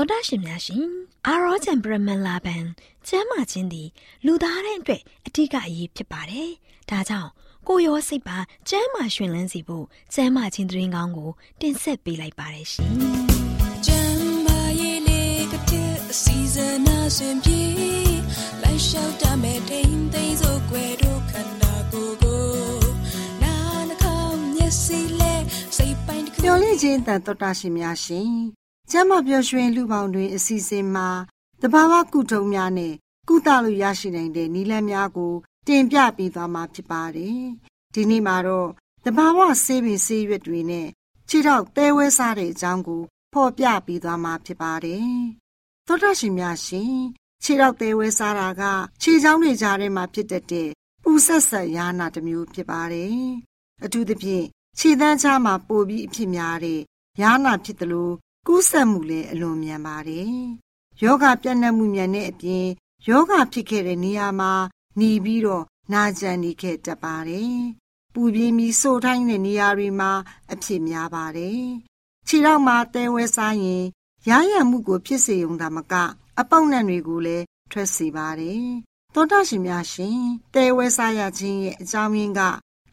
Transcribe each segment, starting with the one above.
တော်တာရှင်များရှင်အာရောချံပရမန်လာဘန်ကျမ်းမာခြင်းသည်လူသားတိုင်းအတွက်အထူးအရေးဖြစ်ပါတယ်။ဒါကြောင့်ကိုရောစိတ်ပါကျမ်းမာရှင်လန်းစီဖို့ကျမ်းမာခြင်းသတင်းကောင်းကို တင်ဆက်ပေးလိုက်ပါတယ်ရှင်။ကျမ်းမာရေးလေးကတဲ့အစီအစဉ်အစဉ်ပြေလိုက်လျှောက်တမဲ့တိမ်သိမ်းစို့ွယ်တို့ခန္ဓာကိုယ်ကိုနာနှကောင်းမျက်စိလဲစိတ်ပိုင်းတစ်ခုမျော်လင့်ခြင်းတန်တော်တာရှင်များရှင် ကျမ်းမာပျော်ရွှင်လူပေါင်းတွင် အစီအစဉ်မှာတဘာဝကုထုံးများနဲ့ကုသလို့ရရှိနိုင်တဲ့နည်းလမ်းများကို တင်ပြပေးသွားမှာဖြစ်ပါတယ်။ဒီနေ့မှာတော့တဘာဝဆေးပင်ဆေးရွက်တွေနဲ့ခြေထောက်သဲဝဲစားတဲ့အကြောင်းကိုဖော်ပြပေးသွားမှာဖြစ်ပါတယ်။သောတာရှင်များရှင်ခြေထောက်သဲဝဲစားတာကခြေချောင်းတွေကြားထဲမှာဖြစ်တတ်တဲ့ပူဆက်ဆက်ရာနာတစ်မျိုးဖြစ်ပါတယ်။အထူးသဖြင့်ခြေသန်းချားမှာပိုပြီးအဖြစ်များတဲ့ရာနာဖြစ်တယ်လို့ ကူးစက်မှုလည်းအလွန်မြန်ပါတယ်။ယောဂပြန့်နှံ့မှုမြန်တဲ့အပြင်ယောဂဖြစ်ခဲ့တဲ့နေရာမှာหนีပြီးတော့နာကျင်နေခဲ့တတ်ပါတယ်။ပူပြင်းပြီးစိုးထိုင်းတဲ့နေရာတွေမှာအဖြစ်များပါတယ်။ခြေထောက်မှာတဲဝဲစားရင်ရရမှုကိုဖြစ်စေုံသာမက အပေါက်နံတွေကိုလည်းထွက်စေပါတယ်။သောတာရှင်များရှင်တဲဝဲစားရခြင်းရဲ့အကြောင်းရင်းက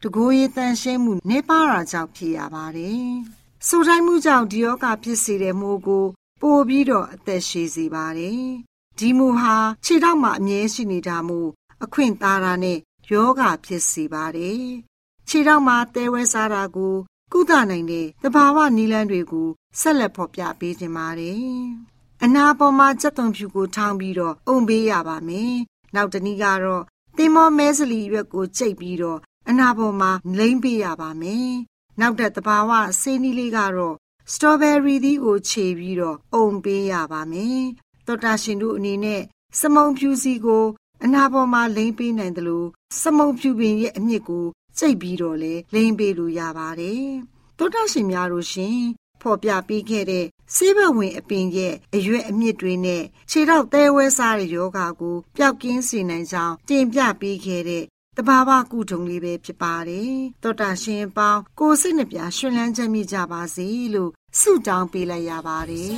တကိုယ်ရည်တန်ရှင်းမှုနေပါတာကြောင့်ဖြစ်ရပါတယ်။ ဆူတိုင်းမှုကြောင့်ဒီယောဂဖြစ်စေတဲ့မိုးကို ပိုပြီးတော့အသက်ရှည်စေပါတယ်။ဒီမူဟာခြေထောက်မှာအမြဲရှိနေတာမို့အခွင့်သာတာနဲ့ယောဂဖြစ်စေပါတယ်။ခြေထောက်မှာတဲဝဲစားတာကို ကုသနိုင်တဲ့တဘာဝနီလန်းတွေကိုဆက်လက်ဖော်ပြပေးခြင်းပါတယ်။အနာပေါ်မှာစက်သွန်ဖြူကိုထောင်းပြီးတော့အုံပေးရပါမယ်။နောက်တနည်းကတော့တင်မောမဲစလီရွက်ကိုကြိတ်ပြီးတော့အနာပေါ်မှာလိမ့်ပေးရပါမယ် နောက်တဲ့တဘာဝဆေးနီးလေးကတော့စတော်ဘယ်ရီသီးကိုခြေပြီးတော့အုံပေးရပါမယ်။တော်တာရှင်တို့အနေနဲ့စမုံဖြူစီကို အနာပေါ်မှာလိမ့်ပေးနိုင်တယ်လို့စမုံဖြူပင်ရဲ့အမြင့်ကိုကျိတ်ပြီးတော့လေလိမ့်ပေးလို့ရပါတယ်။တော်တာရှင်များတို့ရှင်ဖော်ပြပေးခဲ့တဲ့ဆေးဘဝင်အပင်ရဲ့အရွယ်အမြင့်တွေနဲ့ခြေထောက်သဲဝဲစားတဲ့ယောဂါကိုပျောက်ကင်းစေနိုင်ကြောင်းတင်ပြပေးခဲ့တဲ့ တဘာဝကုထုံလေးပဲဖြစ်ပါတယ်တောတာရှင်ပေါင်းကိုစိတ်နှပြရှင်လန်းချမ်းမြေ့ကြပါစေလို့ဆုတောင်းပေးလိုက်ရပါတယ်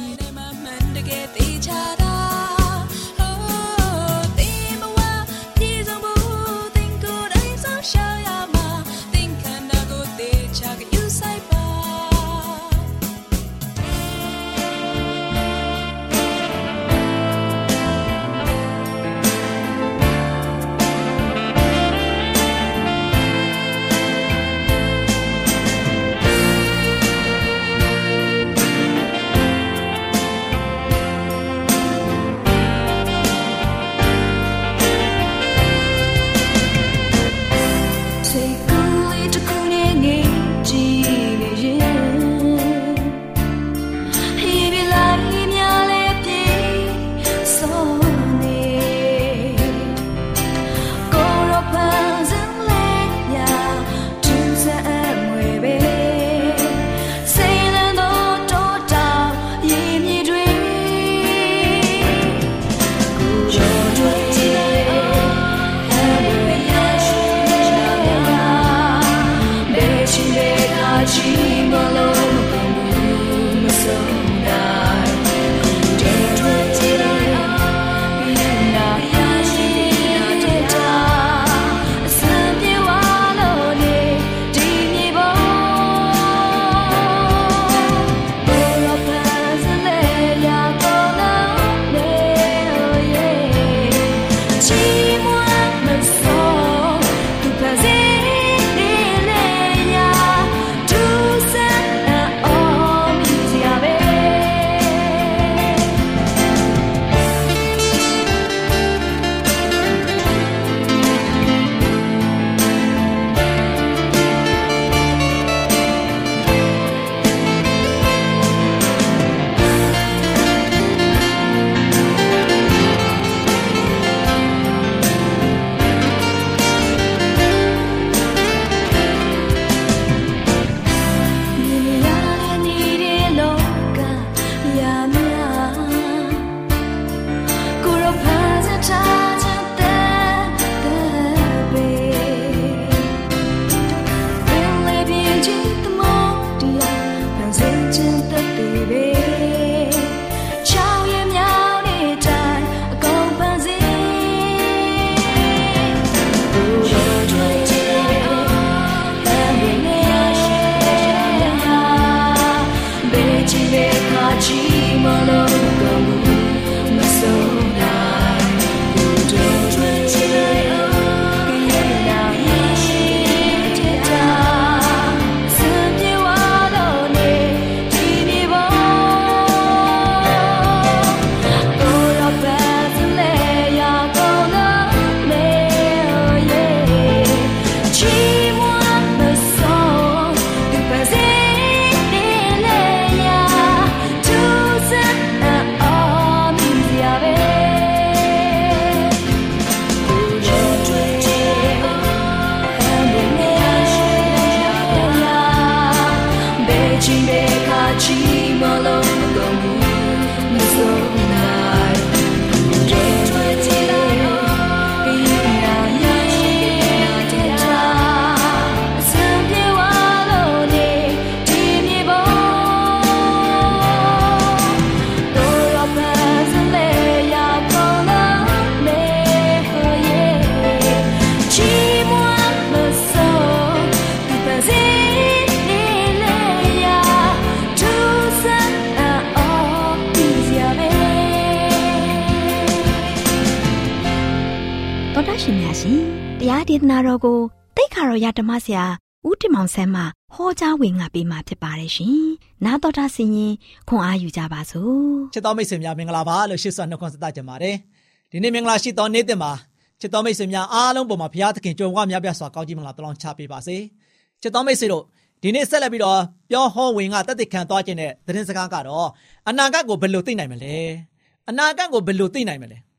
တရားဒေသနာတော်ကိုတိတ်ခါတော်ရဓမ္မဆရာဦးတင်မောင်ဆန်းမှဟောကြားဝင်ငါပေးมาဖြစ်ပါတယ်ရှင်။နာတော်တာဆင်ရင်ခွန်အားယူကြပါစို့။ချစ်တော်မိတ်ဆွေများမင်္ဂလာပါလို့ရှိစွာနှုတ်ခွန်းဆက်သကြပါတယ်။ဒီနေ့မင်္ဂလာရှိသောနေ့တင်မှာချစ်တော်မိတ်ဆွေများအားလုံးပေါ်မှာဘုရားသခင်ကြွယ်ဝများပြားစွာကောင်းကြီးမင်္ဂလာတလောင်းချပေးပါစေ။ချစ်တော်မိတ်ဆွေတို့ဒီနေ့ဆက်လက်ပြီးတော့ပြောဟောဝင်ကတသက်ခံသွားခြင်းတဲ့သတင်းစကားကတော့အနာဂတ်ကိုဘယ်လိုသိနိုင်မလဲ။အနာဂတ်ကိုဘယ်လိုသိနိုင်မလဲ။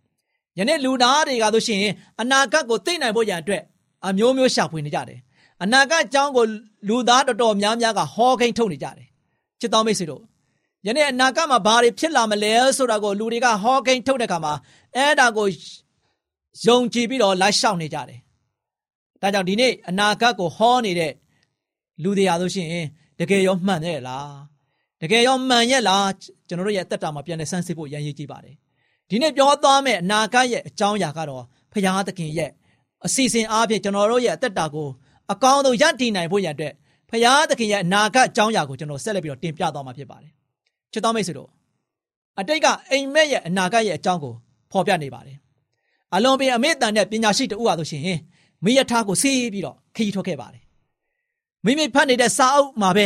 ယနေ့လူသားတွေကဆိုရှင်အနာဂတ်ကိုသိနိုင်ဖို့ရန်အတွက်အမျိုးမျိုးရှာဖွေနေကြတယ်အနာဂတ်အကြောင်းကိုလူသားတော်တော်များများကဟောခိန်ထုတ်နေကြတယ်ချစ်တော်မိတ်ဆွေတို့ယနေ့အနာဂတ်မှာဘာတွေဖြစ်လာမလဲဆိုတာကိုလူတွေကဟောကိန်းထုတ်တဲ့အခါမှာအဲ့ဒါကိုယုံကြည်ပြီးတော့လိုက်ရှောက်နေကြတယ်။ဒါကြောင့်ဒီနေ့အနာဂတ်ကိုဟောနေတဲ့လူတွေအားလို့ရှိရင်တကယ်ရောမှန်ရဲ့လား။တကယ်ရောမှန်ရဲ့လားကျွန်တော်တို့ရဲ့အသက်တာမှာပြန်လည်ဆန်းစစ်ဖို့ရန်ရည်ကြည့်ပါတယ်။ ဒီနေ့ပြောသွားမယ့်အနာဂတ်ရဲ့အကြောင်းအရာကတော့ဖရာသခင်ရဲ့အစီအစဉ်အားဖြင့်ကျွန်တော်တို့ရဲ့အသက်တာကိုအကောင်းဆုံးရည်တည်နိုင်ဖို့ရန်အတွက်ဖရာသခင်ရဲ့အနာဂတ်အကြောင်းအရာကိုကျွန်တော်ဆက်လက်ပြီးတော့တင်ပြသွားမှာဖြစ်ပါတယ်။ချစ်တော်မိတ်ဆွေတို့အတိတ်ကအိမ်မက်ရဲ့အနာဂတ်ရဲ့အကြောင်းကိုဖော်ပြနေပါတယ်။အလွန်ပင်အမေတန်တဲ့ပညာရှိတဦးဟာဆိုရှင်မိယထားကိုစီးပြီးတော့ခရီးထွက်ခဲ့ပါတယ်။မိမိဖတ်နေတဲ့စာအုပ်မှာပဲ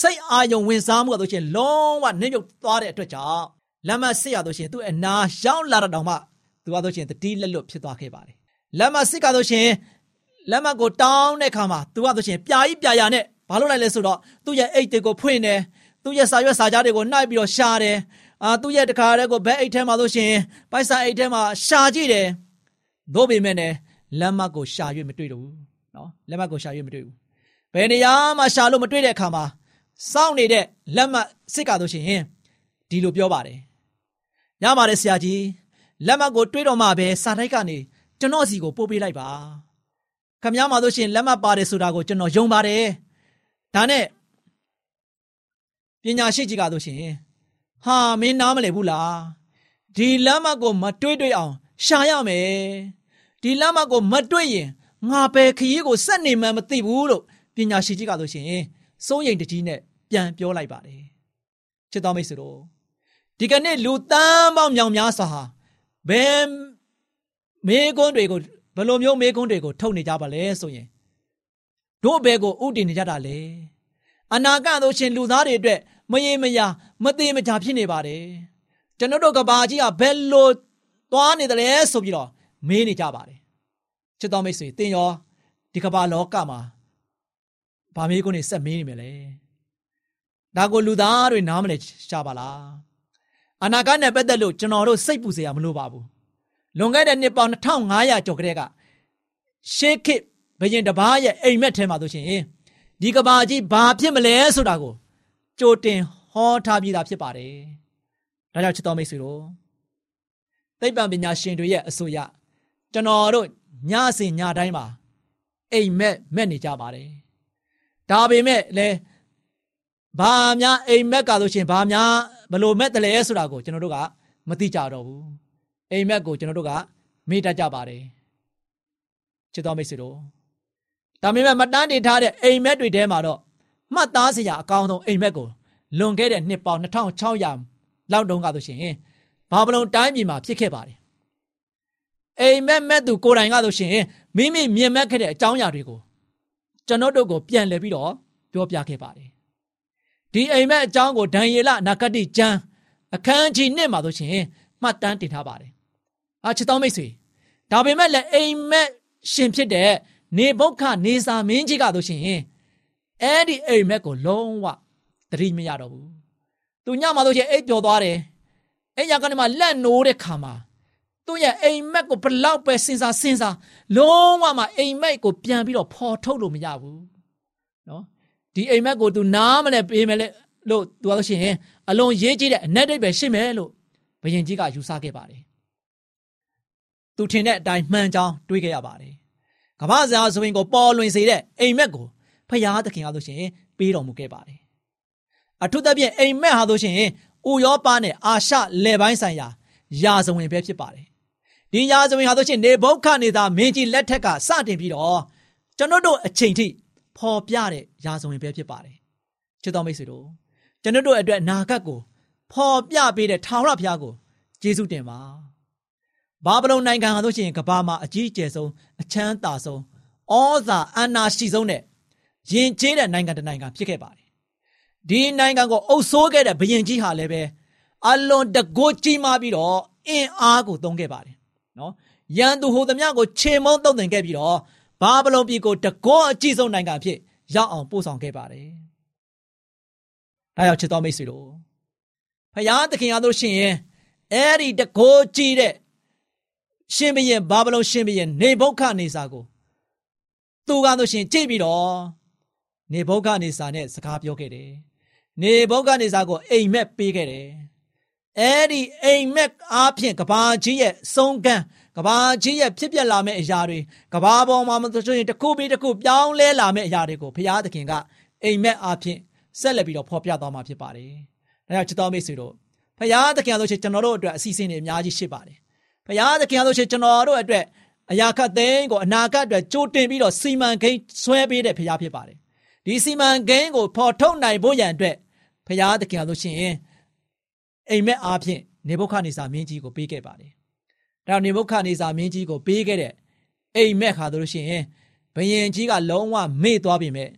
စိတ်အာယုံဝင်စားမှုကဆိုရှင်လုံးဝနှိမ့်မြုပ်သွားတဲ့အတွက်ကြောင့် လက်မစစ်ရဆိုရှင်သူ့အနာရောက်လာတော့မှသူကဆိုရှင်တတိလက်လွတ်ဖြစ်သွားခဲ့ပါတယ်။လက်မစစ်ကဆိုရှင်လက်မကိုတောင်းတဲ့ခါမှာသူကဆိုရှင်ပြာကြီးပြာရနဲ့ဘာလို့လိုက်လဲဆိုတော့သူ့ရဲ့အိတ်တွေကိုဖွင့်တယ်သူ့ရဲ့စာရွက်စာကြားတွေကိုနှိုက်ပြီးတော့ရှာတယ်အာသူ့ရဲ့တခါတည်းကိုဘက်အိတ်ထဲမှာဆိုရှင်ပိုက်ဆံအိတ်ထဲမှာရှာကြည့်တယ်သို့ပေမဲ့လည်းလက်မကိုရှာ၍မတွေ့တော့ဘူးနော်လက်မကိုရှာ၍မတွေ့ဘူးဘယ်နေရာမှာရှာလို့မတွေ့တဲ့အခါမှာစောင့်နေတဲ့လက်မစစ်ကားဆိုရှင်ဒီလိုပြောပါတယ် ရပါတယ်ဆရာကြီးလက်မကိုတွေးတော့မှပဲစာတိုက်ကနေကျွန်တော်စီကိုပို့ပေးလိုက်ပါခမည်းမှာဆိုရှင်လက်မပါတယ်ဆိုတာကိုကျွန်တော်ယုံပါတယ်ဒါနဲ့ပညာရှိကြီးကဆိုရှင်ဟာမင်းနားမလည်ဘူးလားဒီလမ်းမကိုမတွေးတွေးအောင်ရှာရမယ်ဒီလမ်းမကိုမတွေးရင်ငါပဲခရီးကိုစက်နေမှမသိဘူးလို့ပညာရှိကြီးကဆိုရှင်စိုးရိမ်တကြီးနဲ့ပြန်ပြောလိုက်ပါတယ်ချစ်တော်မိတ်ဆွေတို့ ဒီကနေ့လူတန်းပေါင်းမြောင်များစွာဟာဘယ်မေကွန်းတွေကိုဘယ်လိုမျိုးမေကွန်းတွေကိုထုတ်နေကြပါလဲဆိုရင်တို့ဘဲကိုဥတည်နေကြတာလေအနာဂတ်တို့ရှင်လူသားတွေအတွက်မရေမရာမသေးမကြဖြစ်နေပါတယ်ကျွန်တော်တို့ကဘာကြီးကဘယ်လိုသွားနေတယ်လဲဆိုပြီးတော့မေးနေကြပါတယ်ချစ်တော်မိတ်ဆွေသင်ရောဒီကဘာလောကမှာဗာမေးကိုနေဆက်မေးနေမယ်လေဒါကိုလူသားတွေနားမလဲရှားပါလား အနာဂတ်နဲ့ပတ်သက်လို့ကျွန်တော်တို့စိတ်ပူစရာမလိုပါဘူးလွန်ခဲ့တဲ့နှစ်ပေါင်း2500ကျော်ကတည်းကရှေးခေတ်ဘယင်တပားရဲ့အိမ်မက်ထဲမှာဆိုရှင်ဒီကဘာကြီးဘာဖြစ်မလဲဆိုတာကိုကြိုတင်ဟောထားပြီးသားဖြစ်ပါတယ်။ဒါကြောင့်ချစ်တော်မိတ်ဆွေတို့သိပ္ပံပညာရှင်တွေရဲ့အဆိုအရကျွန်တော်တို့ညစဉ်ညတိုင်းမှာအိမ်မက်မက်နေကြပါတယ်။ဒါပေမဲ့လည်းဘာများအိမ်မက်ကဆိုရှင်ဘာများ ဘလို့မက်တယ်လဲဆိုတာကိုကျွန်တော်တို့ကမသိကြတော့ဘူး။အိမ်မက်ကိုကျွန်တော်တို့ကမေ့တတ်ကြပါတယ်။ချစ်တော်မိတ်ဆွေတို့ဒါပေမဲ့မတန်းတင်ထားတဲ့အိမ်မက်တွေထဲမှာတော့မှတ်သားစရာအကောင်းဆုံးအိမ်မက်ကိုလွန်ခဲ့တဲ့နှစ်ပေါင်း2600လောက်တုန်းကဆိုရှင်ဘာဘလုံတိုင်းပြည်မှာဖြစ်ခဲ့ပါတယ်အိမ်မက်မက်သူကိုယ်တိုင်ကဆိုရှင်မိမိမြင်မက်ခဲ့တဲ့အကြောင်းအရာတွေကိုကျွန်တော်တို့ကိုပြန်လည်ပြီးတော့ပြောပြခဲ့ပါတယ် ဒီအိမ်မက်အကြောင်းကိုဒံယေလနာဂတိကျမ်းအခန်းကြီး1မှာဆိုရှင်မှတ်တမ်းတင်ထားပါတယ်အာချစ်တော်မိတ်ဆွေဒါပေမဲ့လည်းအိမ်မက်ရှင်ဖြစ်တဲ့နေဘုတ်ခနေစာမင်းကြီးကဆိုရှင်အဲ့ဒီအိမ်မက်ကိုလုံးဝသတိမရတော့ဘူးသူညမှာဆိုရှင်အိပ်ပျော်သွားတယ်အဲ့ရကနေမှလက်နိုးတဲ့ခါမှာသူ့ရဲ့အိမ်မက်ကိုဘလောက်ပဲစဉ်းစားစဉ်းစားလုံးဝမှအိမ်မက်ကိုပြန်ပြီးတော့ဖော်ထုတ်လို့မရဘူးနော် ဒီအိမ်မက်ကို तू နားမလဲပေးမယ်လေလို့ तू လို့ရှိရင်အလွန်ရေးကြည့်တဲ့အနက်တိတ်ပဲရှိမယ်လို့ဘယင်ကြီးကယူဆခဲ့ပါတယ်။သူထင်တဲ့အတိုင်းမှန်ကြောင်းတွေးခဲ့ရပါတယ်။ကမ္ဘာစရာဆိုရင်ကိုပေါ်လွင်စေတဲ့အိမ်မက်ကိုဖရာသခင်ဟာဆိုရှင်ပေးတော်မူခဲ့ပါတယ်။အထူးသဖြင့်အိမ်မက်ဟာဆိုရှင်ဥရောပနဲ့အာရှလယ်ပိုင်းဆိုင်ရာယာဇဝင်ပဲဖြစ်ပါတယ်။ဒီယာဇဝင်ဟာဆိုရှင်နေဘုခနေတာမင်းကြီးလက်ထက်ကစတင်ပြီးတော့ကျွန်တော်တို့အချိန်ထိ ပေါ်ပြတဲ့ယာဇဝင်ပဲဖြစ်ပါတယ်။ချစ်တော်မိတ်ဆွေတို့ကျွန်တော်တို့အတွက်အနာဂတ်ကိုဖော်ပြပေးတဲ့ထာဝရဘုရားကိုကျေးဇူးတင်ပါဘာဗလုန်နိုင်ငံဟာဆိုရှင်ကမ္ဘာမှာအကြီးအကျယ်ဆုံးအချမ်းသာဆုံးဩဇာအာဏာရှိဆုံးတဲ့ယဉ်ကျေးတဲ့နိုင်ငံတစ်နိုင်ငံဖြစ်ခဲ့ပါတယ်ဒီနိုင်ငံကိုအုပ်စိုးခဲ့တဲ့ဘုရင်ကြီးဟာလည်းပဲအလွန်တကိုးကြီးမားပြီးတော့အင်အားကိုသုံးခဲ့ပါတယ်နော်ရန်သူဟိုသမျှကိုခြေမုံတုံတင်ခဲ့ပြီးတော့ ဘာဗလုန်ပြည်ကိုတကောအကြီးဆုံးနိုင်ငံဖြစ်ရောက်အောင်ပို့ဆောင်ခဲ့ပါတယ်ဒါကြောင့်ချစ်တော်မိတ်ဆွေတို့ဖယားသခင်အားလို့ရှင်ရင်အဲ့ဒီတကိုးကြီးတဲ့ရှင်ဘရင်ဘာဗလုန်ရှင်ဘရင်နေဘုခနေစာကိုသူကားလို့ရှင်ကြည့်ပြီးတော့နေဘုခနေစာနဲ့စကားပြောခဲ့တယ်နေဘုခနေစာကိုအိမ်မက်ပေးခဲ့တယ်အဲ့ဒီအိမ်မက်အားဖြင့်ကဘာကြီးရဲ့စုံကန်း ကဘာကြီးရဲ့ဖြစ်ပျက်လာမယ့်အရာတွေကဘာပေါ်မှာမဆိုရင်တစ်ခုပြီးတစ်ခုပြောင်းလဲလာမယ့်အရာတွေကိုဘုရားသခင်ကအိမ်မက်အားဖြင့်ဆက်လက်ပြီးတော့ဖော်ပြသွားမှာဖြစ်ပါတယ်။ဒါကြောင့်ချစ်တော်မိတ်ဆွေတို့ဖရာသခင်ဆိုရှင်ကျွန်တော်တို့အတွက်အစီအစဉ်တွေအများကြီးရှိပါတယ်။ဖရာသခင်ဆိုရှင်ကျွန်တော်တို့အတွက်အရာခတ်သိန်းကိုအနာဂတ်အတွက်ကြိုတင်ပြီးတော့စီမံကိန်းဆွဲပေးတဲ့ဖရာဖြစ်ပါတယ်။ဒီစီမံကိန်းကိုဖော်ထုတ်နိုင်ဖို့ရန်အတွက်ဖရာသခင်ဆိုရှင်အိမ်မက်အားဖြင့်နေဘုခနေစာမင်းကြီးကိုပေးခဲ့ပါတယ်။ ဒါနေဘုခနေစာမင်းကြီးကိုပေးခဲ့တဲ့အိမ်မက်ခါတို့ရှင်ဘယင်ကြီးကလုံးဝမေ့သွားပြီမဲ့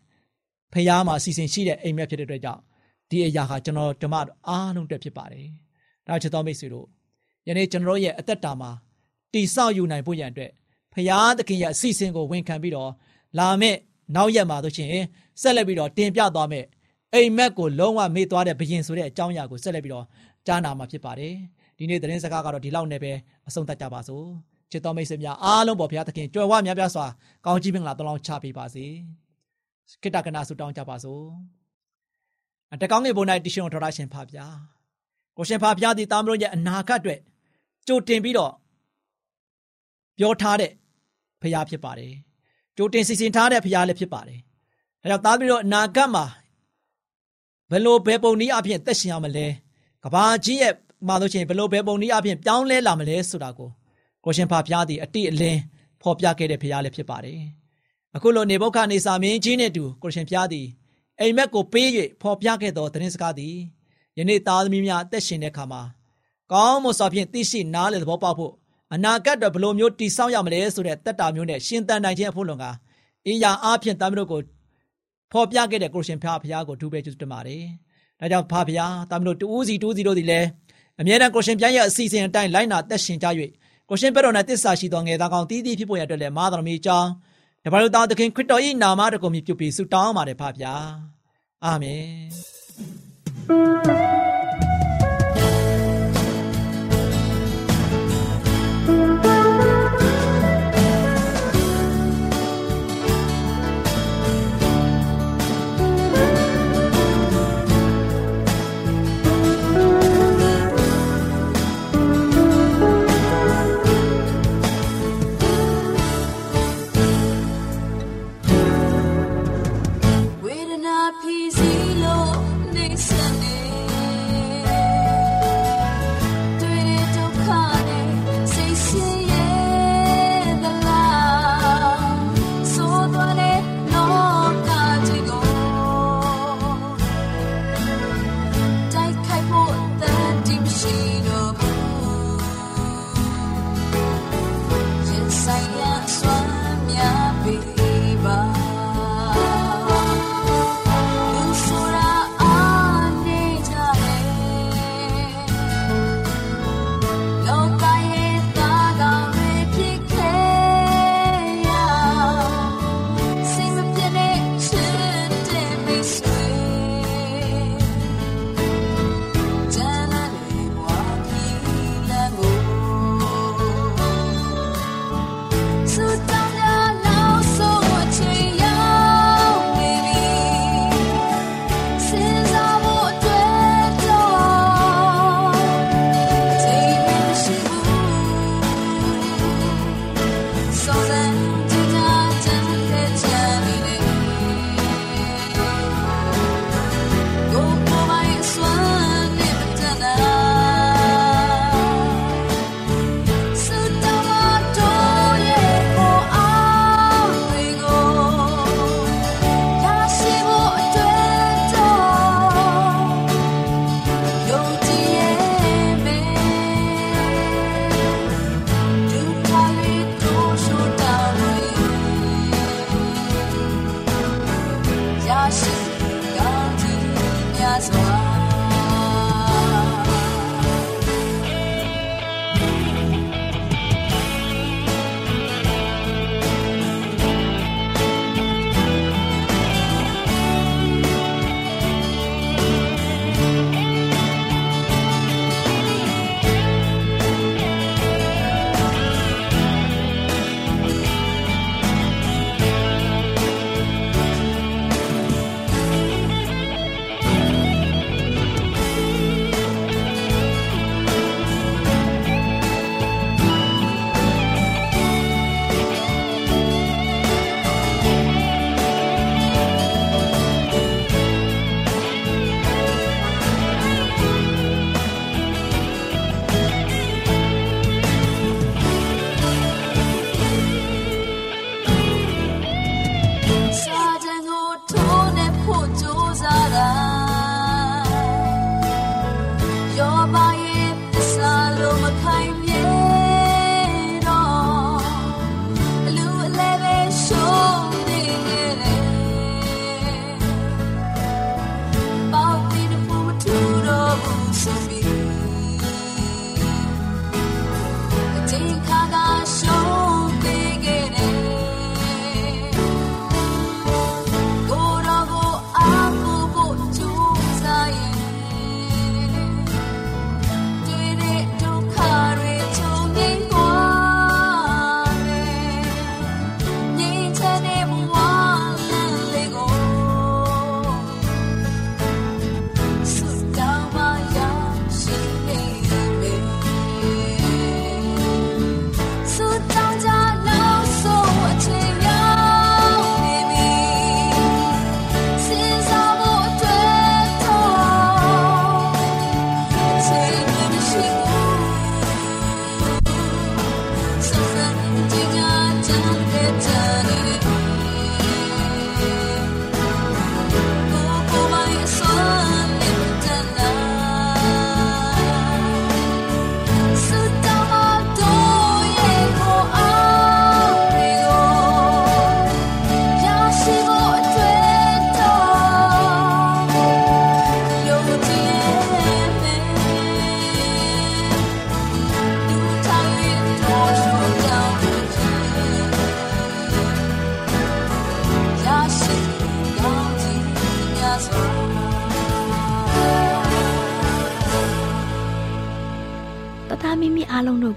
ဖះမှာစီစဉ်ရှိတဲ့အိမ်မက်ဖြစ်တဲ့အတွက်ကြောင့်ဒီအရာဟာကျွန်တော်ဓမ္မအားလုံးတက်ဖြစ်ပါတယ်။ဒါချစ်တော်မိတ်ဆွေတို့ယနေ့ကျွန်တော်ရဲ့အသက်တာမှာတိဆောက်ယူနိုင်ဖို့ရန်အတွက်ဖះသခင်ရဲ့အစီအစဉ်ကိုဝန်ခံပြီးတော့လာမယ့်နောက်ရက်မှာတို့ချင်းဆက်လက်ပြီးတော့တင်ပြသွားမယ့်အိမ်မက်ကိုလုံးဝမေ့သွားတဲ့ဘယင်ဆိုတဲ့အကြောင်းအရာကိုဆက်လက်ပြီးတော့ကြားနာမှာဖြစ်ပါတယ်။ဒီနေ့သတင်းစကားကတော့ဒီလောက်နဲ့ပဲ အဆုံးသတ်ကြပါစို့။ချစ်တော်မိတ်ဆွေများအားလုံးပေါ်ဘုရားသခင်ကြွယ်ဝများပြားစွာကောင်းချီးမင်္ဂလာတောင်းချပေးပါစေ။ခိတ္တကနာဆုတောင်းကြပါစို့တကောင်းငယ်ဘုံ၌တရှင်တော်ရရှင်ဖာဗျာကိုရှင်ဖာဗျာဒီတာမလို့ရဲ့အနာဂတ်အတွက်ကြိုတင်ပြီးတော့ပြောထားတဲ့ဖရားဖြစ်ပါတယ်ကြိုတင်စီစဉ်ထားတဲ့ဖရားလည်းဖြစ်ပါတယ်ဒါကြောင့်သားပြီးတော့အနာဂတ်မှာဘယ်လိုဘယ်ပုံနည်းအဖြစ်သက်ရှင်ရမလဲကဘာကြီးရဲ့ မှာလို့ရှိရင်ဘယ်လိုဘယ်ပုံနည်းအဖြစ်ပြောင်းလဲလာမလဲဆိုတာကိုကိုရှင်ဖာဖျားသည်အတိအလင်းဖော်ပြခဲ့တဲ့ဖရားလည်းဖြစ်ပါတယ်အခုလိုနေဘုခနေစာမင်းကြီးနဲ့တူကိုရှင်ဖျားသည်အိမ်မက်ကိုပေး၍ဖော်ပြခဲ့သောသတင်းစကားသည်ယနေ့သားသမီးများအသက်ရှင်တဲ့အခါမှာကောင်းမွန်စွာဖြင့်သိရှိနားလည်သဘောပေါက်ဖို့အနာဂတ်တော့ဘယ်လိုမျိုးတည်ဆောက်ရမလဲဆိုတဲ့တက်တာမျိုးနဲ့ရှင်းတန်နိုင်ခြင်းအဖို့လုံကအင်ယာအားဖြင့်သားမတို့ကိုဖော်ပြခဲ့တဲ့ကိုရှင်ဖျားဖျားကိုထူးပဲကျေးဇူးတင်ပါတယ်။ဒါကြောင့်ဖာဖျားသားမတို့တူးစီတူးစီတို့သည်လည်း အမြဲတမ်းကိုရှင်ဖျားရဲ့အစီအစဉ်အတိုင်းလိုက်နာသက်ရှင်ကြ၍ကိုရှင်ဘက်တော်၌တစ္ဆာရှိသောငယ်သားကောင်းတည်တည်ဖြစ်ပေါ်ရတဲ့လည်းမာတော်မီအကြောင်းတပါးတို့သားသခင်ခရစ်တော်၏နာမတော်ကိုမြှုပ်ပြီးဆုတောင်းပါတယ်ဖဗျာအာမင်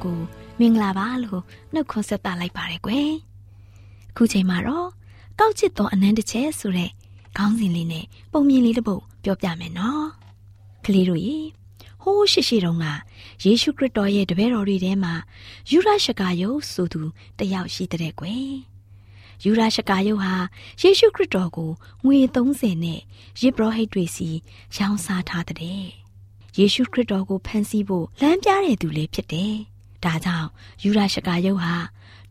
တို့ကိုမင်္ဂလာပါလို့နှုတ်ခွန်းဆက်သလိုက်ပါရယ်ကွယ်အခုချိန်မှာတော့ကောက်ချစ်သောအနန္တချက်ဆိုတဲ့ခေါင်းစဉ်လေးနဲ့ပုံမြင်လေးတစ်ပုဒ်ပြောပြမယ်နော်ကလေးတို့ရေဟိုးရှိရှိတုန်းကယေရှုခရစ်တော်ရဲ့တပည့်တော်တွေထဲမှာယူရရှကာယုဆိုသူတယောက်ရှိတဲ့ကွယ်ယူရရှကာယုဟာယေရှုခရစ်တော်ကိုငွေ30နဲ့ယစ်ဘရဟိတ်တွေစီရောင်းစားထားတဲ့ယေရှုခရစ်တော်ကိုဖန်ဆီးဖို့လမ်းပြတဲ့သူလေးဖြစ်တယ်။ ဒါကြောင့်ယူရရှကာယုတ်ဟာ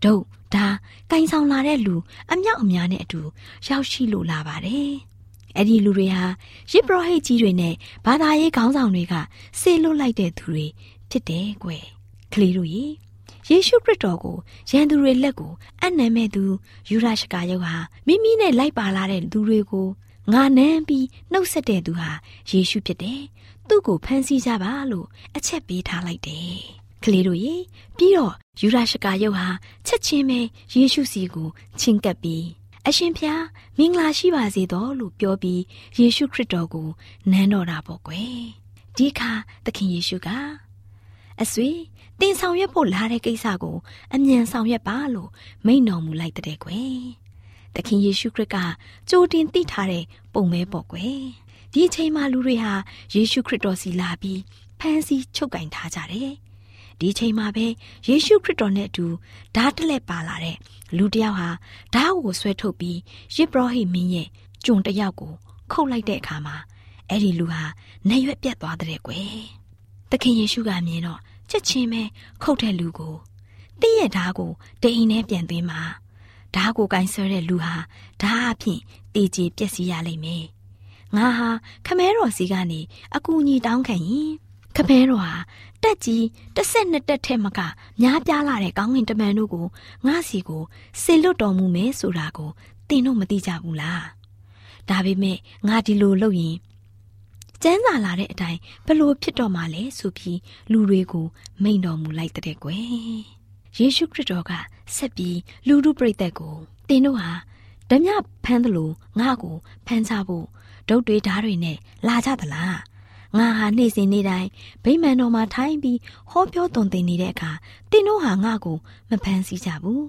ဒုတ်ဒါကင်ဆောင်လာတဲ့လူအမြောက်အများနဲ့အတူရောက်ရှိလို့လာပါတယ်။အဲ့ဒီလူတွေဟာယစ်ဘရဟိတ်ကြီးတွေနဲ့ဘာသာရေးခေါင်းဆောင်တွေကဆေလွတ်လိုက်တဲ့သူတွေဖြစ်တယ်ကွယ်။ကလေးတို့ရေယေရှုခရစ်တော်ကိုရန်သူတွေလက်ကိုအနံမဲ့သူယူရရှကာယုတ်ဟာမိမိနဲ့လိုက်ပါလာတဲ့သူတွေကိုငါနမ်းပြီးနှုတ်ဆက်တဲ့သူဟာယေရှုဖြစ်တယ်။သူ့ကိုဖမ်းဆီးကြပါလို့အချက်ပေးထားလိုက်တယ်။ ကလေးတို့ရေပြီးတော့ယူရရှကာယုတ်ဟာချက်ချင်းပဲယေရှုစီကိုချင်းကပ်ပြီးအရှင်ဖျားမင်္ဂလာရှိပါစေတော့လို့ပြောပြီးယေရှုခရစ်တော်ကိုနမ်းတော်တာပေါ့ကွယ်။ဒီအခါသခင်ယေရှုကအဆွေတင်ဆောင်ရွက်ဖို့လာတဲ့ကိစ္စကိုအမြန်ဆောင်ရွက်ပါလို့မိန့်တော်မူလိုက်တဲ့ကွယ်။သခင်ယေရှုခရစ်ကကြိုတင်သိထားတဲ့ပုံပဲပေါ့ကွယ်။ဒီအချိန်မှာလူတွေဟာယေရှုခရစ်တော်စီလာပြီးဖမ်းဆီးချုပ်ကင်ထားကြတယ်။ ဒီအချိန်မှာပဲယေရှုခရစ်တော်နဲ့အတူဓာတ်တလက်ပါလာတဲ့လူတစ်ယောက်ဟာဓာတ်ကိုဆွဲထုတ်ပြီးယစ်ဘရဟိမင်းရဲ့ကြုံတစ်ယောက်ကို ခုတ်လိုက်တဲ့အခါမှာအဲ့ဒီလူဟာနေရွက်ပြတ်သွားတဲ့ကွယ်။သခင်ယေရှုကမြင်တော့ချက်ချင်းပဲခုတ်တဲ့လူကိုတည့်ရဲ့ဓာတ်ကိုတိမ်နဲ့ပြန်သွင်းမှာဓာတ်ကိုကင်ဆယ်တဲ့လူဟာဓာတ်အဖြစ်တေးကြပျက်စီးရလိမ့်မယ်။ငါဟာခမဲတော်စီကနေအကူအညီတောင်းခံရင် ခမဲတော်ဟာတက်ကြီးတစ်ဆက်နှစ်တက်ထဲမကများပြားလာတဲ့ကောင်းကင်တမန်တို့ကိုငါစီကိုစေလွတ်တော်မူမယ်ဆိုတာကိုသင်တို့မသိကြဘူးလား။ဒါပေမဲ့ငါဒီလိုလုပ်ရင်ကျန်းစာလာတဲ့အတိုင်းဘလို့ဖြစ်တော့မှလဲဆိုပြီးလူတွေကိုမိန်တော်မူလိုက်တဲ့ကွယ်ယေရှုခရစ်တော်ကဆက်ပြီးလူလူပြိတ်သက်ကိုတင်တို့ဟာဓမြဖမ်းသလိုငါ့ကိုဖမ်းချဖို့ဒုတ်တွေဓားတွေနဲ့လာကြသလား ငါဟာနေ့စဉ်နေ့တိုင်းဗိမာန်တော်မှာထိုင်ပြီးဟောပြောသွန်သင်နေတဲ့အခါတင်တို့ဟာငါ့ကိုမဖမ်းဆီးကြဘူး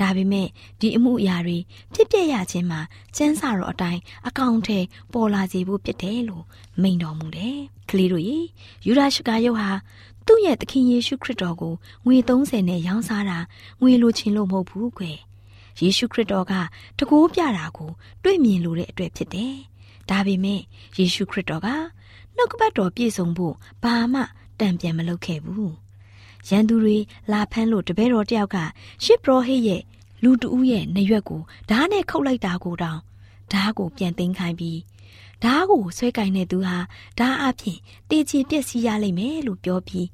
ဒါပေမဲ့ဒီအမှုအရာတွေဖြစ်ပျက်ရခြင်းမှာစန်းစာတော်အတိုင်းအကောင့်ထဲပေါ်လာစေဖို့ဖြစ်တယ်လို့မိန်တော်မူတယ်။ကလေးတို့ရေယူဒရှကာယုတ်ဟာသူ့ရဲ့သခင်ယေရှုခရစ်တော်ကိုငွေ30နဲ့ရောင်းစားတာငွေလိုချင်လို့မဟုတ်ဘူးကွယ်။ယေရှုခရစ်တော်ကတကိုးပြတာကို တွေ့မြင်လို့တဲ့အတွက်ဖြစ်တယ်။ဒါပေမဲ့ယေရှုခရစ်တော်က နှုတ်ကပတ်တော်ပြည့်စုံဖို့ဘာမှတံပြန်မလုပ်ခဲ့ဘူး။ရန်သူတွေလာဖမ်းလို့တပည့်တော်တယောက်ကရှစ်ပရောဟိတ်ရဲ့လူတဦးရဲ့နရွက်ကိုဓားနဲ့ခုတ်လိုက်တာကိုတောင်ဓားကိုပြန်သိမ်းခိုင်းပြီးဓားကိုဆွဲကင်တဲ့သူဟာဓားအဖြစ်တေချေပြက်စီးရလိမ့်မယ်လို့ပြောပြီး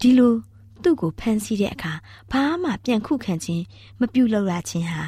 ဒီလိုသူ့ကိုဖမ်းဆီးတဲ့အခါဘာမှပြန်ခုခံခြင်းမပြုလုပ်ရခြင်းဟာ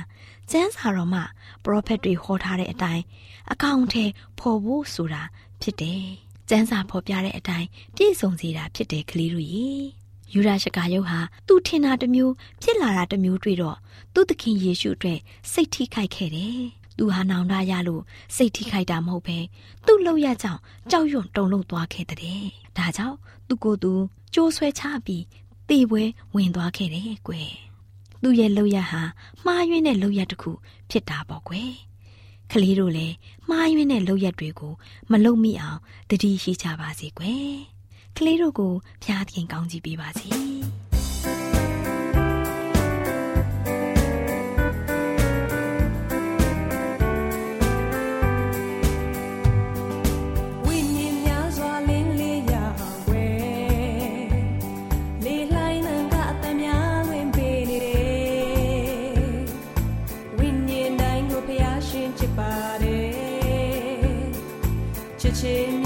ကျမ်းစာတော်မှာပရောဖက်တွေဟောထားတဲ့အတိုင်းအကောင့်ထဲဖော်ဖို့ဆိုတာဖြစ်တယ်။ ကျမ်းစာဖော်ပြတဲ့အတိုင်းပြည့်စုံစေတာဖြစ်တယ်ကလေးတို့ရေ။ယူဒရှကာယုတ်ဟာသူ့ထင်တာတစ်မျိုးဖြစ်လာတာတစ်မျိုးတွေ့တော့သူ့သခင်ယေရှုအတွက်စိတ်ထိခိုက်ခဲ့တယ်။သူဟာနောင်တရလို့စိတ်ထိခိုက်တာမဟုတ်ပဲသူ့လောက်ရကြောင်ကြောက်ရွံ့တုန်လှုပ်သွားခဲ့တဲ့။ဒါကြောင့်သူကိုယ်သူကြိုးဆွဲချပြီးတေပွဲဝင်သွားခဲ့တယ်ကွယ်။သူ့ရဲ့လောက်ရဟာမှားယွင်းတဲ့လောက်ရတစ်ခုဖြစ်တာပေါ့ကွယ်။ ကလေးတို့လည်းမှားယွင်းတဲ့လောက်ရတွေကိုမလုံမိအောင်တတိရှိကြပါစေကွယ်။ကလေးတို့ကိုဖျားသခင်ကောင်းချီးပေးပါစေ။ ချ